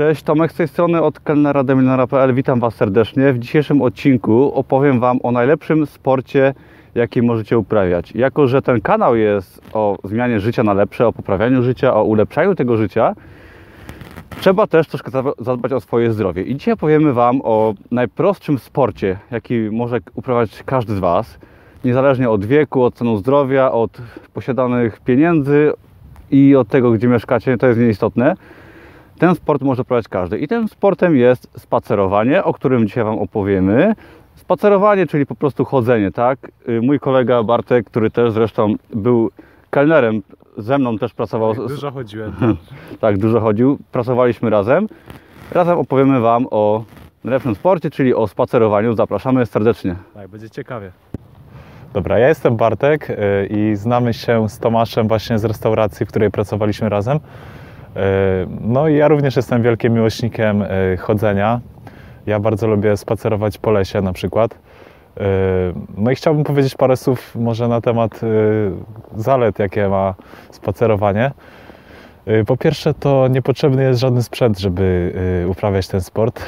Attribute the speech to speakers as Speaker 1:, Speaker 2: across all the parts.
Speaker 1: Cześć, Tomek z tej strony od kelnera.demilionera.pl. Witam Was serdecznie. W dzisiejszym odcinku opowiem Wam o najlepszym sporcie, jaki możecie uprawiać. Jako, że ten kanał jest o zmianie życia na lepsze, o poprawianiu życia, o ulepszaniu tego życia, trzeba też troszkę zadbać o swoje zdrowie. I dzisiaj powiemy Wam o najprostszym sporcie, jaki może uprawiać każdy z Was, niezależnie od wieku, od stanu zdrowia, od posiadanych pieniędzy i od tego, gdzie mieszkacie, to jest nieistotne. Ten sport może prowadzić każdy. I tym sportem jest spacerowanie, o którym dzisiaj Wam opowiemy. Spacerowanie, czyli po prostu chodzenie, tak? Y, mój kolega Bartek, który też zresztą był kelnerem, ze mną też pracował.
Speaker 2: Tak, dużo chodziłem.
Speaker 1: tak, dużo chodził. Pracowaliśmy razem. Razem opowiemy Wam o najlepszym sporcie, czyli o spacerowaniu. Zapraszamy serdecznie.
Speaker 2: Tak, będzie ciekawie. Dobra, ja jestem Bartek y, i znamy się z Tomaszem właśnie z restauracji, w której pracowaliśmy razem. Y, no i ja również jestem wielkim miłośnikiem y, chodzenia. Ja bardzo lubię spacerować po lesie na przykład. No i chciałbym powiedzieć parę słów może na temat zalet, jakie ma spacerowanie. Po pierwsze, to niepotrzebny jest żaden sprzęt, żeby uprawiać ten sport.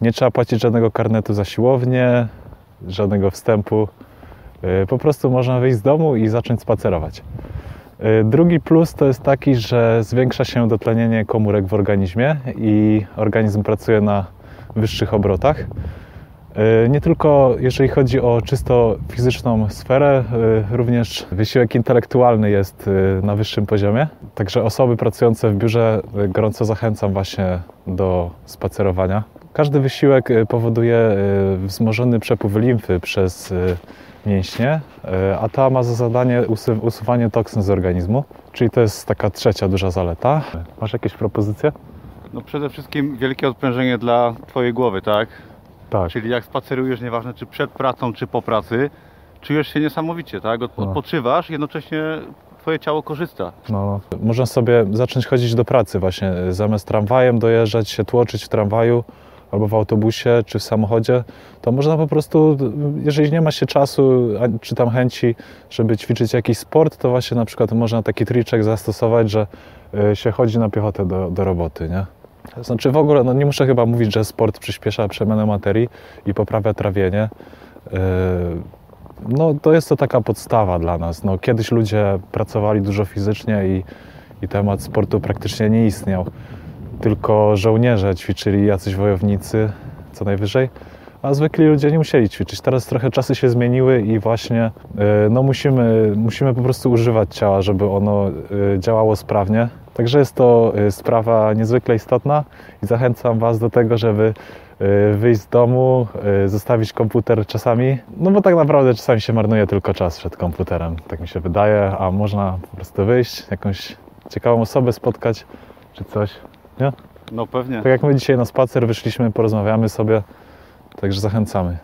Speaker 2: Nie trzeba płacić żadnego karnetu za siłownię, żadnego wstępu. Po prostu można wyjść z domu i zacząć spacerować. Y, drugi plus to jest taki, że zwiększa się dotlenienie komórek w organizmie i organizm pracuje na wyższych obrotach. Y, nie tylko jeżeli chodzi o czysto fizyczną sferę, również wysiłek intelektualny jest na wyższym poziomie. Także osoby pracujące w biurze gorąco zachęcam właśnie do spacerowania. Każdy wysiłek y, powoduje y, wzmożony przepływ limfy przez y, mięśnie, a ta ma za zadanie usuwanie toksyn z organizmu, czyli to jest taka trzecia duża zaleta. Masz jakieś propozycje?
Speaker 1: No przede wszystkim wielkie odprężenie dla Twojej głowy, tak?
Speaker 2: Tak.
Speaker 1: Czyli jak spacerujesz, nieważne czy przed pracą, czy po pracy, czujesz się niesamowicie, tak? No. Odpoczywasz, jednocześnie Twoje ciało korzysta.
Speaker 2: No, można sobie zacząć chodzić do pracy właśnie, zamiast tramwajem dojeżdżać się, tłoczyć w tramwaju, albo w autobusie, czy w samochodzie, to można po prostu, jeżeli nie ma się czasu, czy tam chęci, żeby ćwiczyć jakiś sport, to właśnie na przykład można taki triczek zastosować, że y, się chodzi na piechotę do, do roboty, nie? Znaczy w ogóle, no nie muszę chyba mówić, że sport przyspiesza przemianę materii i poprawia trawienie. Y, no to jest to taka podstawa dla nas. No, kiedyś ludzie pracowali dużo fizycznie i, i temat sportu praktycznie nie istniał tylko żołnierze ćwiczyli, jacyś wojownicy co najwyżej, a zwykli ludzie nie musieli ćwiczyć. Teraz trochę czasy się zmieniły i właśnie e, no musimy, musimy po prostu używać ciała, żeby ono e, działało sprawnie. Także jest to e, sprawa niezwykle istotna i zachęcam Was do tego, żeby wyjść z domu, zostawić komputer czasami, no bo tak naprawdę czasami się marnuje tylko czas przed komputerem, tak mi się wydaje, a można po prostu wyjść, jakąś ciekawą osobę spotkać czy coś. Nie?
Speaker 1: No pewnie.
Speaker 2: Tak jak my dzisiaj na spacer wyszliśmy, porozmawiamy sobie, także zachęcamy.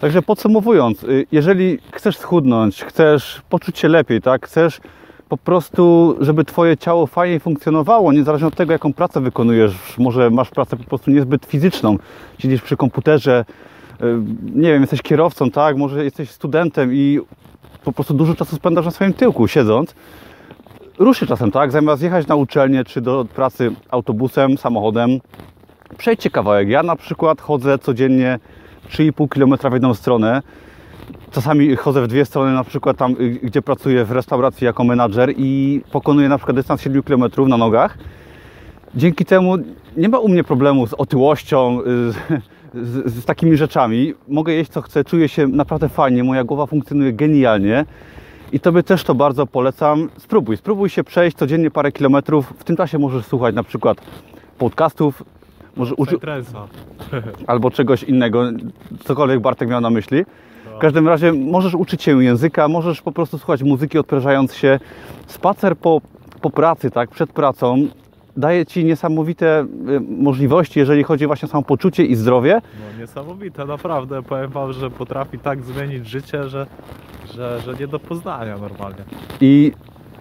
Speaker 1: Także podsumowując, y, jeżeli chcesz schudnąć, chcesz poczuć się lepiej, tak, chcesz po prostu, żeby Twoje ciało fajnie funkcjonowało, niezależnie od tego, jaką pracę wykonujesz. Może masz pracę po prostu niezbyt fizyczną, siedzisz przy komputerze, y, nie wiem, jesteś kierowcą, tak, może jesteś studentem i po prostu dużo czasu spędzasz na swoim tyłku siedząc, ruszy czasem, tak? Zamiast jechać na uczelnię czy do pracy autobusem, samochodem, przejdźcie kawałek. Ja na przykład chodzę codziennie 3,5 km w jedną stronę. Czasami chodzę w dwie strony, na przykład tam, y, gdzie pracuję w restauracji jako menadżer i pokonuję na przykład dystans 7 km na nogach. Dzięki temu nie ma u mnie problemu z otyłością, y, z, z, z takimi rzeczami. Mogę jeść co chcę, czuję się naprawdę fajnie, moja głowa funkcjonuje genialnie. I Tobie też to bardzo polecam. Spróbuj, spróbuj się przejść codziennie parę kilometrów. W tym czasie możesz słuchać na przykład podcastów, może uczy... albo czegoś innego, cokolwiek Bartek miał na myśli. W każdym razie możesz uczyć się języka, możesz po prostu słuchać muzyki odprężając się. Spacer po, po pracy, tak, przed pracą daje Ci niesamowite y, możliwości, jeżeli chodzi właśnie o samopoczucie i zdrowie.
Speaker 2: No niesamowite, naprawdę. Powiem Wam, że potrafi tak zmienić życie, że, że, że nie do poznania normalnie.
Speaker 1: I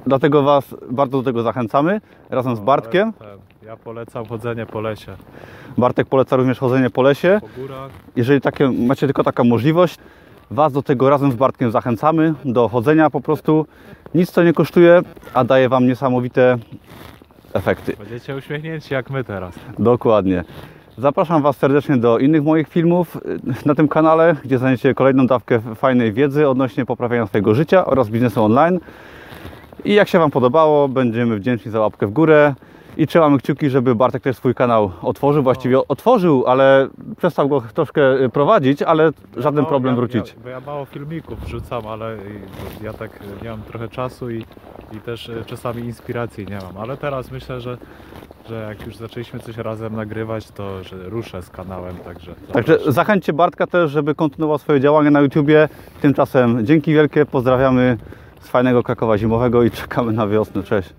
Speaker 1: dlatego Was bardzo do tego zachęcamy, razem z no, Bartkiem.
Speaker 2: Ten, ja polecam chodzenie po lesie.
Speaker 1: Bartek poleca również chodzenie po lesie.
Speaker 2: Po górach.
Speaker 1: Jeżeli takie, macie tylko taką możliwość, Was do tego razem z Bartkiem zachęcamy, do chodzenia po prostu. Nic to nie kosztuje, a daje Wam niesamowite efekty.
Speaker 2: Będziecie uśmiechnięci jak my teraz.
Speaker 1: Dokładnie. Zapraszam Was serdecznie do innych moich filmów na tym kanale, gdzie znajdziecie kolejną dawkę fajnej wiedzy odnośnie poprawiania swojego życia oraz biznesu online. I jak się Wam podobało, będziemy wdzięczni za łapkę w górę i trzymamy kciuki, żeby Bartek też swój kanał otworzył. Właściwie otworzył, ale przestał go troszkę y, prowadzić, ale żaden
Speaker 2: Mało-
Speaker 1: problem
Speaker 2: ja,
Speaker 1: wrócić.
Speaker 2: Ja, bo ja mało filmików wrzucam, ale ja tak nie mam trochę czasu i, i też e, czasami inspiracji nie mam. Ale teraz myślę, że, że jak już zaczęliśmy coś razem nagrywać, to że ruszę z kanałem, także.
Speaker 1: Także zachęćcie Bartka też, żeby kontynuował swoje działania na YouTubie. Tymczasem dzięki wielkie, pozdrawiamy z fajnego Krakowa zimowego i czekamy na wiosnę. Cześć.